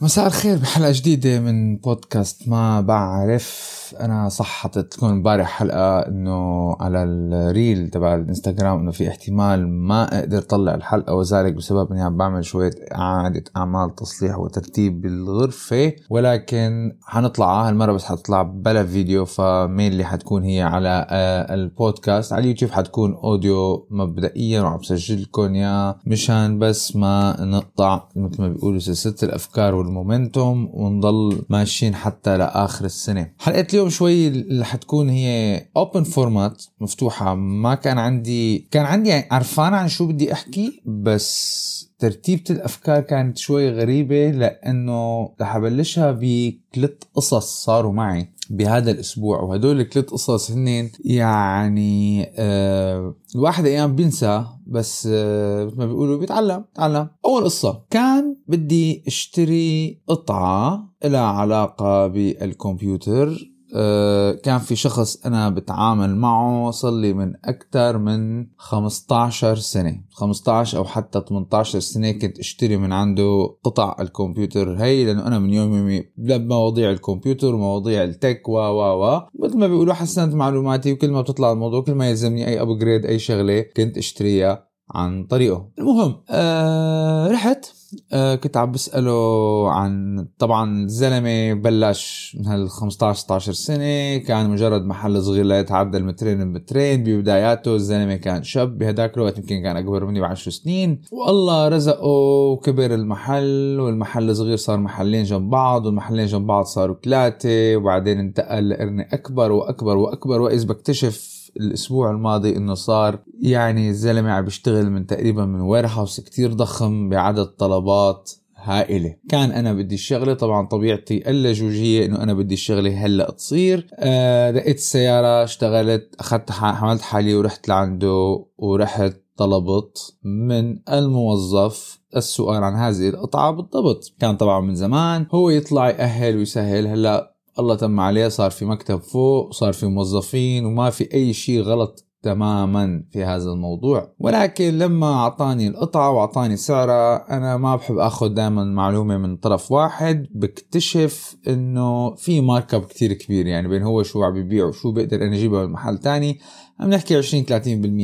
مساء الخير بحلقة جديدة من بودكاست ما بعرف. أنا صح حطيت لكم امبارح حلقة إنه على ال reel تبع الإنستغرام إنه في احتمال ما أقدر طلع الحلقة وذلك بسبب إني عم بعمل شوية إعادة أعمال تصليح وترتيب بالغرفة. ولكن حنطلع هالمرة بس حتطلع بلا فيديو فمين اللي حتكون هي على آه، البودكاست. على اليوتيوب حتكون audio مبدئيا وعم بسجل لكم يا مشان بس ما نقطع مثل ما بيقولوا سلسلة الأفكار وال momentum ونضل ماشيين حتى لآخر السنة. حلقة اليوم شوي اللي حتكون هي open format مفتوحة. ما كان عندي كان عندي عرفان عن شو بدي أحكي بس ترتيبة الأفكار كانت شوي غريبة لأنه رح أبلشها بثلاث قصص صاروا معي بهذا الأسبوع. وهدول الثلاث قصص هن يعني آه الواحد أيام بينسى بس آه مثل ما بيقولوا بيتعلم تعلم أول قصة كان بدي أشتري قطعة لها علاقة بالكمبيوتر. كان في شخص أنا بتعامل معه صار لي من أكثر من 15 سنة. 15 أو حتى 18 سنة كنت أشتري من عنده قطع الكمبيوتر. هي لأنه أنا من يوم يومي بمواضيع الكمبيوتر ومواضيع التك و و و. مثل ما بيقولوا حسنت معلوماتي وكل ما بتطلع الموضوع كل ما يلزمني أي upgrade أي شغلة كنت أشتريها عن طريقه. المهم آه رحت آه كنت عم بسأله عن طبعا الزلمة بلش من هال 15 16 سنة كان مجرد محل صغير لا يتعدى المترين المترين ببداياته الزلمة كان شاب بهداك الوقت يمكن كان أكبر مني بعشر سنين. والله رزقه وكبر المحل والمحل صغير صار محلين جنب بعض والمحلين جنب بعض صاروا ثلاثة وبعدين انتقل لقرنة أكبر وأكبر وأكبر وإذ بكتشف الأسبوع الماضي إنه صار يعني الزلمة عم بيشتغل من تقريبا من warehouse كثير ضخم بعدد طلبات هائلة. كان أنا بدي الشغلة طبعا طبيعتي اللجوجية إنه أنا بدي الشغلة هلأ تصير. آه دقيت السيارة اشتغلت أخذت حملت حالي ورحت لعنده ورحت طلبت من الموظف السؤال عن هذه القطعة بالضبط. كان طبعا من زمان هو يطلع يأهل ويسهل. هلأ الله تم عليه صار في مكتب فوق صار في موظفين وما في أي شيء غلط تماما في هذا الموضوع. ولكن لما أعطاني القطعة وأعطاني سعرها أنا ما بحب آخذ دائما معلومة من طرف واحد بكتشف إنه في مارك اب كبير يعني بين هو شو عم يبيع وشو بقدر أنا اجيبه من محل تاني. عم نحكي 20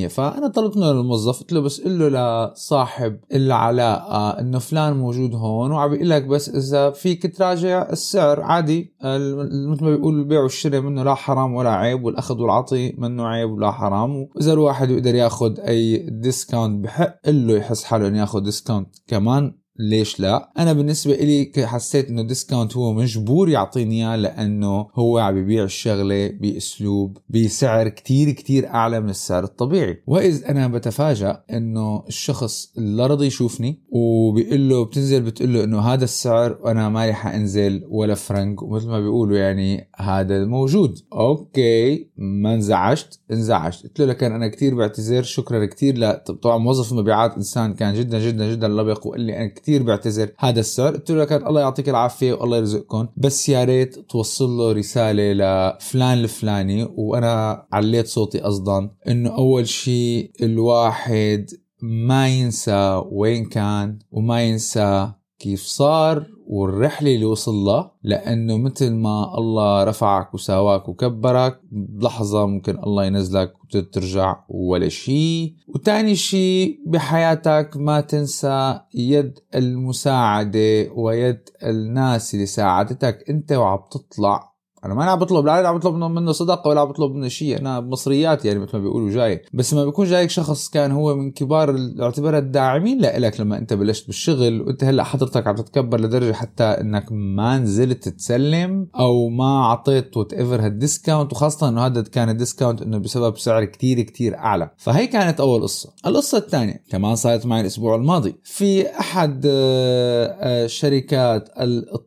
30% فأنا طلبت منه للموظف قلت له بس قل له لصاحب العلاقة إنه فلان موجود هون وعم بيقول لك بس إذا فيك تراجع السعر عادي. مثل ما بيقولوا البيع والشراء منه لا حرام ولا عيب والأخذ والعطي منه عيب ولا حرام. وإذا الواحد بيقدر ياخذ أي discount بحق له يحس حاله إنه ياخذ discount كمان. ليش لا؟ أنا بالنسبة لي حسيت إنه discount هو مجبور يعطيني إياه لأنه هو عم يبيع الشغلة بأسلوب بسعر كتير كتير أعلى من السعر الطبيعي. وإذ أنا بتفاجأ إنه الشخص لا رضي يشوفني وبيقول له بتنزل بتقول له إنه هذا السعر وأنا مالي حانزل ولا فرنك. ومثل ما بيقولوا يعني هذا موجود. أوكي ما انزعجت انزعجت. قلت له لكن أنا كتير بعتذر شكرا كتير لا طبعا موظف المبيعات إنسان كان جدا جدا جدا لبق وقال لي أنا كثير بعتذر. هذا السعر قلت له كان الله يعطيك العافية والله يرزقكم. بس يا ريت توصل له رسالة لفلان الفلاني وأنا عليت صوتي قصدا إنه أول شيء الواحد ما ينسى وين كان وما ينسى كيف صار والرحلة اللي وصل لها لأنه مثل ما الله رفعك وساواك وكبرك بلحظة ممكن الله ينزلك وترجع ولا شيء وتاني شيء بحياتك ما تنسى يد المساعدة ويد الناس اللي ساعدتك أنت وعم تطلع أنا ما عم بطلب لا عم بطلب منه صدقة ولا عم بطلب منه شيء. أنا بمصريات يعني مثل ما بيقولوا جاي. بس ما بيكون جايك شخص كان هو من كبار الاعتبار الداعمين لك لما أنت بلشت بالشغل وأنت هلأ حضرتك عم تتكبر لدرجة حتى إنك ما نزلت تسلم أو ما أعطيت whatever هال discount وخاصة إنه هذا كان ال discount إنه بسبب سعر كتير كتير أعلى. فهي كانت أول قصة. القصة الثانية كمان صارت معي الأسبوع الماضي. في أحد آه، آه، شركات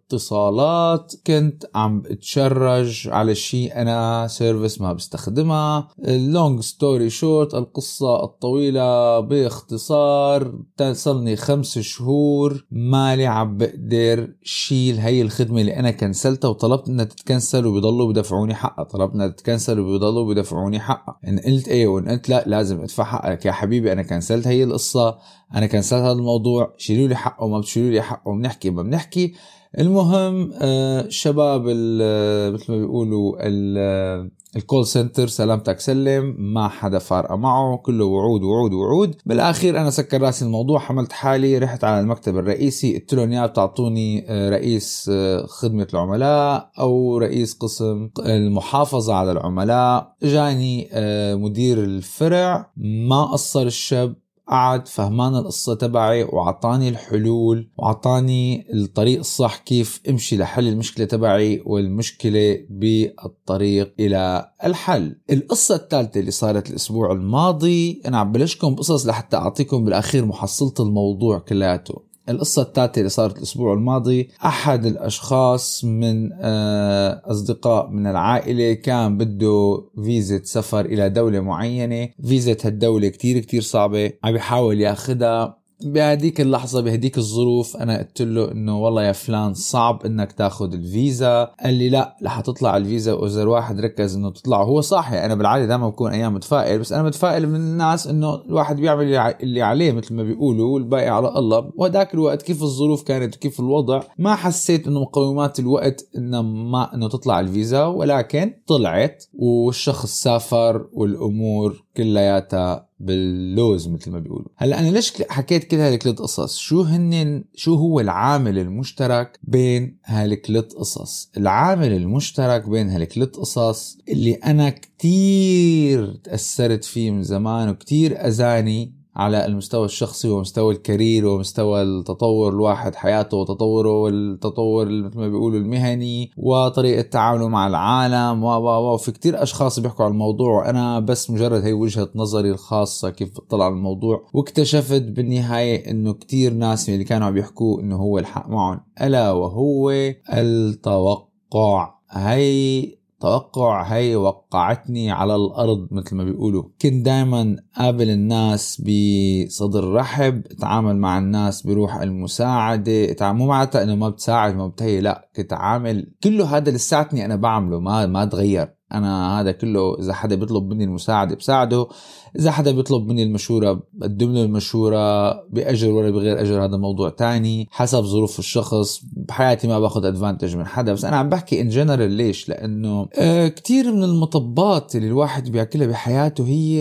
الاتصالات كنت عم ات charge على شيء أنا service ما بستخدمها. long story short القصة الطويلة باختصار صلني خمس شهور مالي عم بقدر شيل هي الخدمة اللي أنا كنسلتها وطلبت إنها تتكنسل وبيضلوا بدفعوني حقها. طلبت إنها تتكنسل وبيضلوا بدفعوني حقها. إن قلت إيه وإن قلت لا لازم أدفع حقك يا حبيبي. أنا كنسلت هي القصة. أنا كنسلت هذا الموضوع. شيلوا لي حقه وما بتشيلوا لي حقه. بنحكي ما بنحكي. المهم آه، شباب مثل ما بيقولوا الكول سنتر سلامتك سلم ما حدا فارقة معه كله وعود وعود وعود. بالاخير أنا سكر راسي الموضوع حملت حالي رحت على المكتب الرئيسي قلت لهم يا بتعطوني آه، رئيس آه، خدمة العملاء أو رئيس قسم المحافظة على العملاء. جاني مدير الفرع ما قصر الشاب. قعد فهمان القصة تبعي وعطاني الحلول وعطاني الطريق الصح كيف امشي لحل المشكلة تبعي والمشكلة بالطريق إلى الحل. القصة الثالثة اللي صارت الأسبوع الماضي أنا عم بلشكم قصص لحتى أعطيكم بالأخير محصلة الموضوع كلياته. القصة الثالثة اللي صارت الأسبوع الماضي أحد الأشخاص من آه، أصدقاء من العائلة كان بده فيزة سفر إلى دولة معينة. فيزة هالدولة كتير كتير صعبة عم يحاول ياخدها. بهديك اللحظة بهديك الظروف أنا قلت له إنه والله يا فلان صعب إنك تاخذ الفيزا. قال لي لا رح تطلع الفيزا وإذا الواحد ركز إنه تطلع. هو صاحي أنا بالعادة دائما بكون أيام متفائل بس أنا متفائل من الناس إنه الواحد بيعمل اللي عليه مثل ما بيقولوا والباقي على الله. وهداك الوقت كيف الظروف كانت وكيف الوضع ما حسيت إنه مقومات الوقت إنه ما إنه تطلع الفيزا ولكن طلعت. والشخص سافر والأمور كلياتها باللوز مثل ما بيقولوا. هلا أنا ليش حكيت كل هالثلاث قصص شو هن شو هو العامل المشترك بين هالثلاث قصص العامل المشترك بين هالثلاث قصص اللي أنا كتير تأثرت فيه من زمان وكتير أذاني على المستوى الشخصي ومستوى الكارير ومستوى التطور الواحد حياته وتطوره والتطور مثل ما بيقولوا المهني وطريقة تعامله مع العالم و و و كتير أشخاص بيحكوا عن الموضوع وأنا بس مجرد هي وجهة نظري الخاصة كيف بطلع على الموضوع واكتشفت بالنهاية إنه كتير ناس من اللي كانوا عم يحكوا إنه هو الحق معهم ألا وهو التوقع. هي توقع هي وقعتني على الأرض مثل ما بيقولوا. كنت دائما قابل الناس بصدر رحب أتعامل مع الناس بروح المساعدة مو معناتها إنه ما بتساعد ما بتهي لا كنت عامل كله هذا لساتني أنا بعمله ما ما تغير. أنا هذا كله إذا حدا بيطلب مني المساعدة بساعده إذا حدا بيطلب مني المشورة بقدم له المشورة بأجر ولا بغير أجر هذا موضوع تاني حسب ظروف الشخص. بحياتي ما باخذ advantage من حدا بس أنا عم بحكي in general ليش؟ لأنه آه كثير من المطبات اللي الواحد بياكلها بحياته هي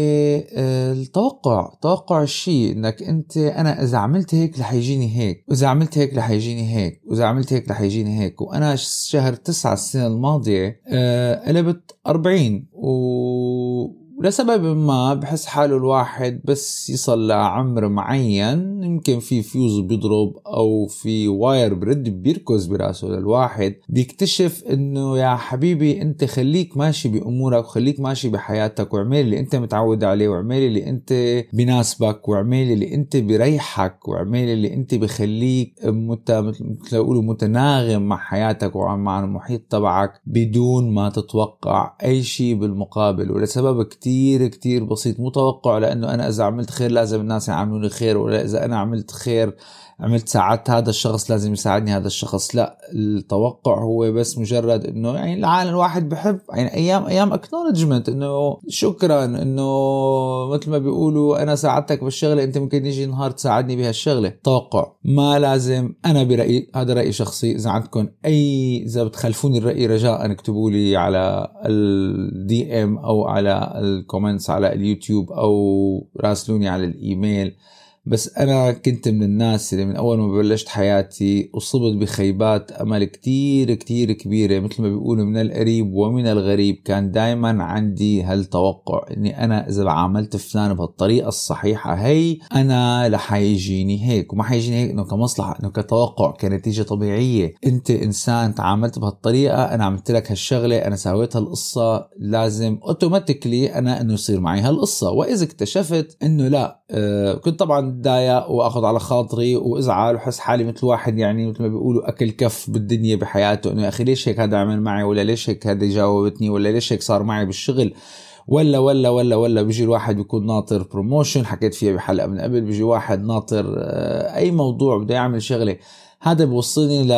آه التوقع. توقع الشيء إنك أنت أنا إذا عملت هيك رح يجيني هيك وإذا عملت هيك رح يجيني هيك وإذا عملت هيك رح يجيني هيك. وأنا شهر تسعة السنة الماضية آه قلبت 40 و ولسبب ما بحس حاله الواحد بس يصل لعمر معين يمكن في فيوز بيضرب أو في wire برد بيركز براسه للواحد بيكتشف إنه يا حبيبي أنت خليك ماشي بأمورك وخليك ماشي بحياتك واعمل اللي أنت متعود عليه واعمل اللي أنت بناسبك واعمل اللي أنت بريحك واعمل اللي أنت بخليك مت... مثل يقولوا متناغم مع حياتك ومع المحيط تبعك بدون ما تتوقع أي شيء بالمقابل. ولسبب كتير كتير كتير بسيط متوقع لأنه أنا إذا عملت خير لازم الناس يعاملوني خير ولا إذا أنا عملت خير عملت ساعدت هذا الشخص لازم يساعدني هذا الشخص لا. التوقع هو بس مجرد إنه يعني العالم الواحد بحب يعني أيام أيام اكنولجمنت إنه شكرا إنه مثل ما بيقولوا أنا ساعدتك بالشغلة أنت ممكن يجي نهار تساعدني بهالشغله توقع. ما لازم. أنا برأيي هذا راي شخصي. إذا عندكم أي إذا بتخلفوني الرأي رجاء اكتبوا لي على ال DM أو على ال comments على اليوتيوب أو راسلوني على الإيميل. بس أنا كنت من الناس اللي من أول ما بلشت حياتي أصبت بخيبات أمل كتير كتير كبيرة مثل ما بيقولوا من القريب ومن الغريب. كان دائما عندي هالتوقع إني أنا إذا عاملت فلان بهالطريقة الصحيحة هي أنا رح يجيني هيك. وما حيجيني هيك إنه كمصلحة إنه كتوقع كنتيجة طبيعية. أنت إنسان تعاملت بهالطريقة أنا عملت لك هالشغلة أنا سويت هالقصة لازم automatically أنا إنه يصير معي هالقصة. وإذا اكتشفت إنه لا آه كنت طبعا اتضايق وأخذ على خاطري وازعل وحس حالي مثل واحد يعني مثل ما بيقولوا أكل كف بالدنيا بحياته. إنه يا أخي ليش هيك هذا عمل معي؟ ولا ليش هيك هذا جاوبتني؟ ولا ليش هيك صار معي بالشغل؟ ولا ولا ولا ولا بيجي الواحد بيكون ناطر promotion حكيت فيها بحلقة من قبل. بيجي واحد ناطر آه، أي موضوع بده يعمل شغلة. هذا بوصلني ل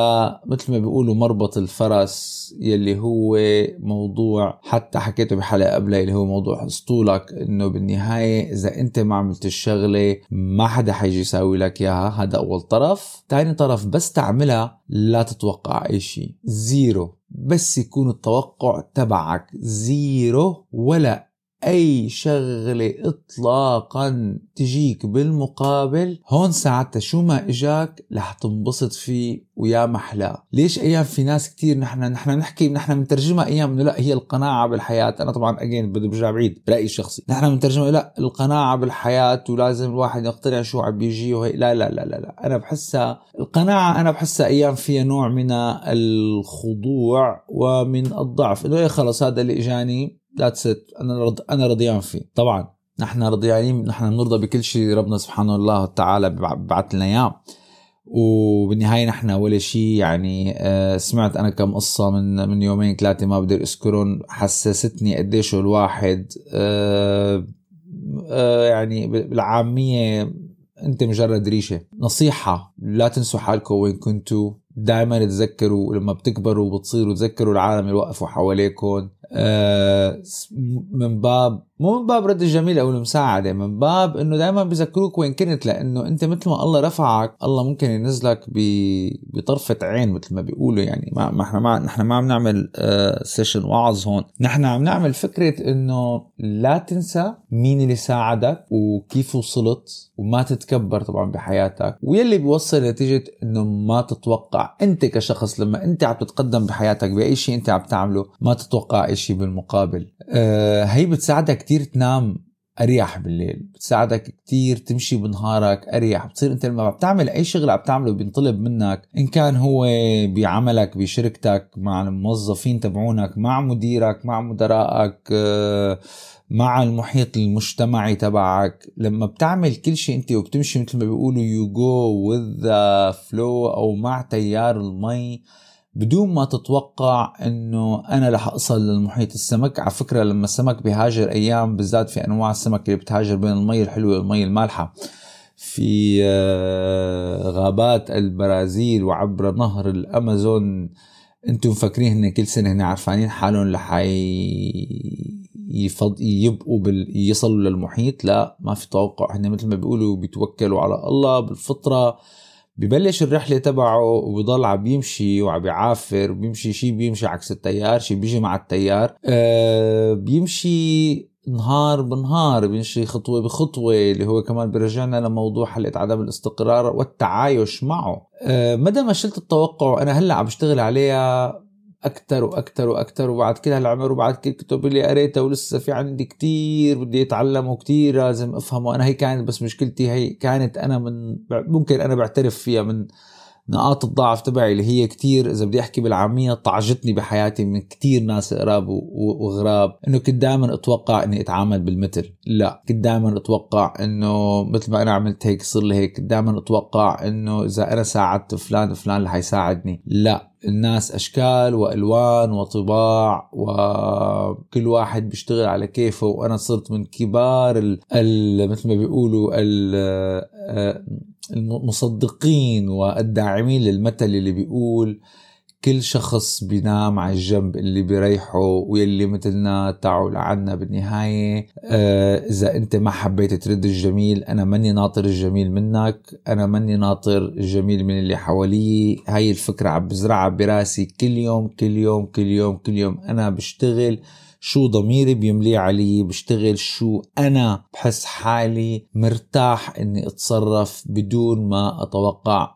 مثل ما بيقولوا مربط الفرس يلي هو موضوع حتى حكيته بحلقة قبلها اللي هو موضوع اسطولك إنه بالنهاية إذا أنت ما عملت الشغلة ما حدا حيجي يساوي لك إياها هذا أول طرف. ثاني طرف بس تعملها لا تتوقع أي شيء zero. بس يكون التوقع تبعك zero ولا أي شغلة اطلاقا تجيك بالمقابل هون ساعتها شو ما إجاك رح تنبسط فيه ويا محلاه ليش أيام في ناس كتير نحن نحن نحكي نحن بنترجمها أيام إنه لا هي القناعة بالحياة. أنا طبعا again بدي برجع بعيد برأيي الشخصي. نحن بنترجمها لا القناعة بالحياة ولازم الواحد يقتنع شو عم بيجي وهي لا لا لا لا, لا. أنا بحسها القناعة أنا بحسها أيام فيها نوع من الخضوع ومن الضعف. إنه خلص هذا اللي إجاني؟ ذاتس ات أنا رض... أنا رضيان فيه. طبعا نحن رضيانين نحن بنرضى بكل شيء ربنا سبحانه الله تعالى ببعث لنا إياه. وبالنهاية نحن ولا شيء يعني آه، سمعت أنا كم قصة من من يومين ثلاثة ما بدي أذكرهم. حسستني قديش الواحد آه، آه، يعني بالعامية أنت مجرد ريشة. نصيحة لا تنسوا حالكم وين كنتوا. دائما تذكروا لما بتكبروا وبتصيروا تذكروا العالم اللي وقفوا حواليكم. من باب مو من باب رد الجميل أو المساعدة من باب إنه دائما بذكروك وين كنت لأنه أنت مثل ما الله رفعك الله ممكن ينزلك بطرفة عين مثل ما بيقولوا. يعني ما إحنا ما نحن ما عم نعمل سيشن آه، وعظ هون. نحن عم نعمل فكرة إنه لا تنسى مين اللي ساعدك وكيف وصلت وما تتكبر طبعا بحياتك ويلي بيوصل نتيجة إنه ما تتوقع. أنت كشخص لما أنت عم تتقدم بحياتك بأي شيء أنت عم تعمله ما تتوقع أي شيء بالمقابل. آه هي بتساعدك كتير تنام أريح بالليل بتساعدك كتير تمشي بنهارك أريح بتصير أنت لما بتعمل أي شغل عم تعمله بينطلب منك إن كان هو بعملك بشركتك مع الموظفين تبعونك مع مديرك مع مدرائك آه مع المحيط المجتمعي تبعك. لما بتعمل كل شيء أنت وبتمشي مثل ما بيقولوا يو جو the flow أو مع تيار المي بدون ما تتوقع إنه أنا رح أصل للمحيط السمك. على فكرة لما السمك بيهاجر أيام بالذات في أنواع السمك اللي بتهاجر بين المي الحلوة والمي المالحة. في آه، غابات البرازيل وعبر نهر الأمازون أنتم مفكرين هن كل سنة هن عارفانين حالهم لحي يفض... يبقوا بال... يصلوا للمحيط؟ لا ما في توقع. هن مثل ما بيقولوا بيتوكلوا على الله بالفطرة. ببلش الرحلة تبعه وبضل عم يمشي وعم يعافر بيمشي شي بيمشي عكس التيار شي بيجي مع التيار. أه بيمشي نهار بنهار بيمشي خطوة بخطوة اللي هو كمان بيرجعنا لموضوع حلقة عدم الاستقرار والتعايش معه. أه مدى ما شلت التوقع أنا هلأ عم بشتغل عليها أكثر وأكثر وأكثر وبعد كل هالعمر وبعد كل الكتب اللي قريتها ولسه في عندي كتير بدي اتعلم وكتير لازم أفهمه. أنا هي كانت بس مشكلتي هي كانت أنا من ممكن أنا بعترف فيها من نقاط الضعف تبعي اللي هي كتير إذا بدي أحكي بالعاميه طعجتني بحياتي من كتير ناس قراب وغراب. إنه كنت دائما أتوقع إني أتعامل بالمثل. لا كنت دائما أتوقع إنه مثل ما أنا عملت هيك صار لي هيك. دائما أتوقع إنه إذا أنا ساعدت فلان فلان اللي حيساعدني. لا. الناس أشكال وألوان وطباع وكل واحد بيشتغل على كيفه. وأنا صرت من كبار ال ال مثل ما بيقولوا ال المصدقين والداعمين للمثل اللي بيقول كل شخص بينام على الجنب اللي بيريحه ويلي مثلنا تعوا لعنا بالنهاية آه إذا أنت ما حبيت ترد الجميل أنا ماني ناطر الجميل منك أنا ماني ناطر الجميل من اللي حوالي. هاي الفكرة عم بزرعها براسي كل يوم كل يوم كل يوم كل يوم. أنا بشتغل شو ضميري بيملي علي بشتغل شو أنا بحس حالي مرتاح إني أتصرف بدون ما أتوقع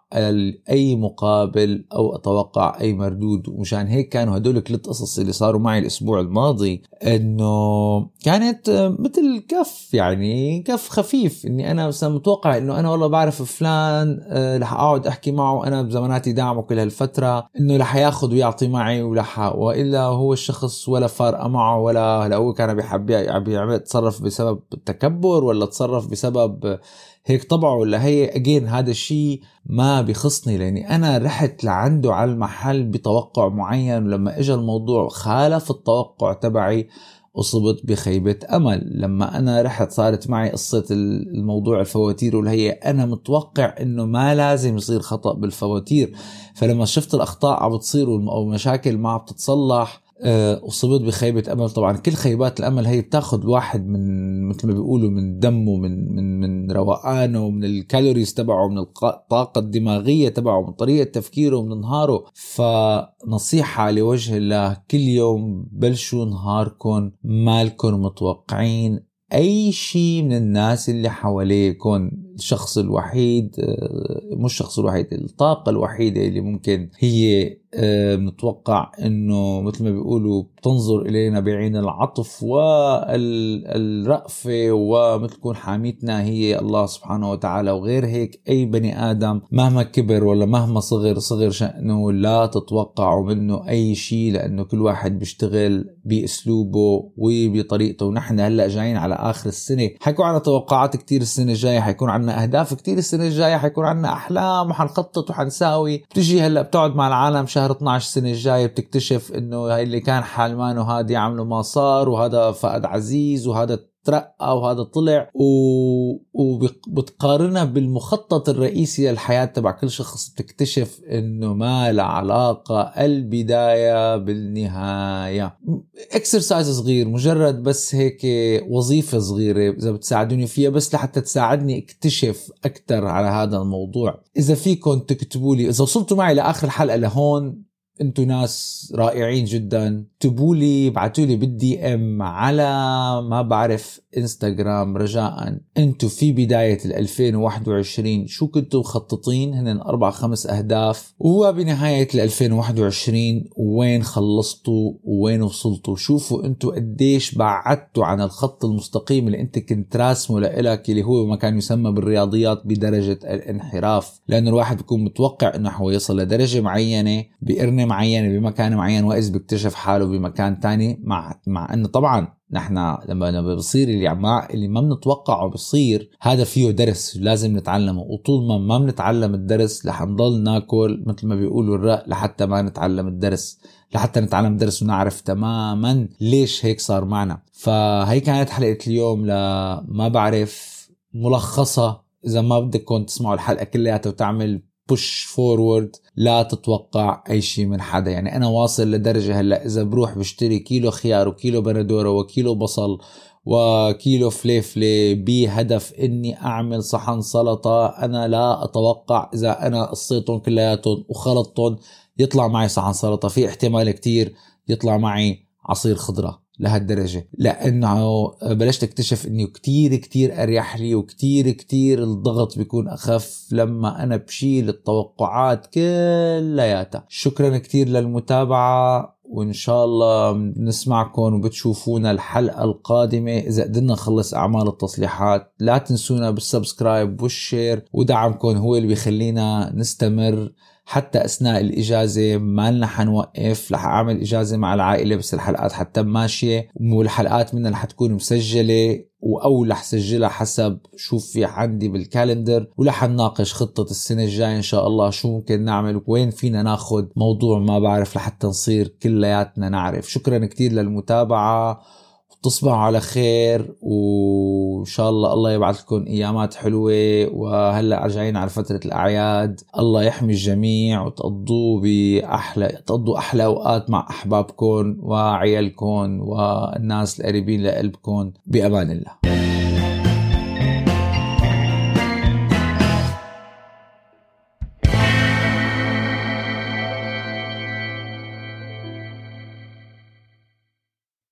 أي مقابل أو أتوقع أي مردود. ومشان هيك كانوا هدول الثلاث قصص اللي صاروا معي الأسبوع الماضي إنه كانت مثل كف يعني كف خفيف. إني أنا مثلا متوقع إنه أنا والله بعرف فلان آه، رح أقعد أحكي معه. أنا بزماناتي دعمه كل هالفترة إنه رح ياخذ ويعطي معي ورح وإلا هو الشخص ولا فارقة معه ولا هلأ هو كان بيحب بيعمل تصرف بسبب التكبر ولا تصرف بسبب هيك طبعه ولا هي اجين هذا الشيء ما بخصني لأني أنا رحت لعنده على المحل بتوقع معين ولما اجى الموضوع خالف التوقع تبعي أصبت بخيبة أمل. لما أنا رحت صارت معي قصة الموضوع الفواتير واللي هي أنا متوقع أنه ما لازم يصير خطأ بالفواتير. فلما شفت الأخطاء عم بتصير أو مشاكل ما عم تتصلح آه، اصبت بخيبة أمل. طبعا كل خيبات الأمل هي بتاخذ الواحد من مثل ما بيقولوا من دمه من من من روقانه من الكالوريز تبعه من الطاقة الدماغية تبعه من طريقة تفكيره من نهاره. فنصيحة لوجه الله كل يوم بلشوا نهاركم مالكم متوقعين أي شيء من الناس اللي حواليكم. الشخص الوحيد آه، مش الشخص الوحيد الطاقة الوحيدة اللي ممكن هي بنتوقع آه، إنه مثل ما بيقولوا بتنظر إلينا بعين العطف والرأفة ومثل تكون حاميتنا هي الله سبحانه وتعالى. وغير هيك أي بني آدم مهما كبر ولا مهما صغر صغر شأنه لا تتوقعوا منه أي شيء لأنه كل واحد بيشتغل بأسلوبه وبطريقته. ونحن هلأ جايين على آخر السنة. حيكون عنا توقعات كتير السنة الجاية حيكون أهداف كتير. السنة الجاية حيكون عنا أحلام وحنخطط وحنساوي. بتجي هلأ بتقعد مع العالم شهر 12 السنة الجاية بتكتشف إنه هاي اللي كان حلمان وهذا يعملوا ما صار وهذا فقد عزيز وهذا ترقى وهذا طلع و... وبتقارنها بالمخطط الرئيسي للحياة تبع كل شخص بتكتشف إنه ما له علاقة البداية بالنهاية. اكسرسايز صغير مجرد بس هيك وظيفة صغيرة إذا بتساعدوني فيها بس لحتى تساعدني أكتشف أكثر على هذا الموضوع. إذا فيكم تكتبوا لي إذا وصلتوا معي لآخر الحلقة لهون أنتم ناس رائعين جدا. اكتبوا لي ابعتوا لي بال DM على ما بعرف انستغرام رجاء. أنتم في بداية ال 2021 شو كنتوا مخططين؟ هن أربع خمس أهداف. وبنهاية ال 2021 وين خلصتوا؟ وين وصلتوا؟ شوفوا أنتم قديش بعدتوا عن الخط المستقيم اللي انت كنت راسمه لإلك اللي هو ما كان يسمى بالرياضيات بدرجة الانحراف. لأنه الواحد بيكون متوقع إنه هو يصل لدرجة معينة. بقرنة معينة بمكان معين وإذ بيكتشف حاله بمكان تاني مع مع إنه طبعا نحن لما بصير اللي ما اللي ما بنتوقعه بصير هذا فيه درس لازم نتعلمه. وطول ما ما بنتعلم الدرس رح نضل ناكل مثل ما بيقولوا الرق لحتى ما نتعلم الدرس. لحتى نتعلم الدرس ونعرف تماما ليش هيك صار معنا. فهي كانت حلقة اليوم لما بعرف ملخصة. إذا ما بدكم تسمعوا الحلقة كلياتها وتعمل بوش فورورد لا تتوقع أي شيء من حدا. يعني أنا واصل لدرجة هلأ إذا بروح بشتري كيلو خيار وكيلو بندورة وكيلو بصل وكيلو فليفلة بهدف إني أعمل صحن سلطة أنا لا أتوقع إذا أنا قصيتهم كلياتهم وخلطتهم يطلع معي صحن سلطة. في احتمال كتير يطلع معي عصير خضرة. لهالدرجة. لأنه بلشت أكتشف أنه كتير كتير أريح لي وكتير كتير الضغط بيكون أخف لما أنا بشيل التوقعات كلياتها. شكرا كتير للمتابعة وإن شاء الله نسمعكم وبتشوفونا الحلقة القادمة. إذا قدرنا نخلص أعمال التصليحات لا تنسونا بال subscribe وال share ودعمكم هو اللي بيخلينا نستمر. حتى أثناء الإجازة ما لنا حنوقف رح أعمل إجازة مع العائلة بس الحلقات حتى ماشية والحلقات منها رح تكون مسجلة أو رح سجلها حسب شو في عندي بالكالندر ورح نناقش خطة السنة الجاية إن شاء الله شو ممكن نعمل وين فينا ناخد موضوع ما بعرف لحتى نصير كلياتنا نعرف. شكرا كتير للمتابعة. تصبحوا على خير وإن شاء الله الله يبعث لكم أيامات حلوة. وهلأ راجعين على فترة الأعياد الله يحمي الجميع وتقضوا بأحلى تقضوا أحلى أوقات مع أحبابكم وعيالكم والناس القريبين لقلبكم بأمان الله.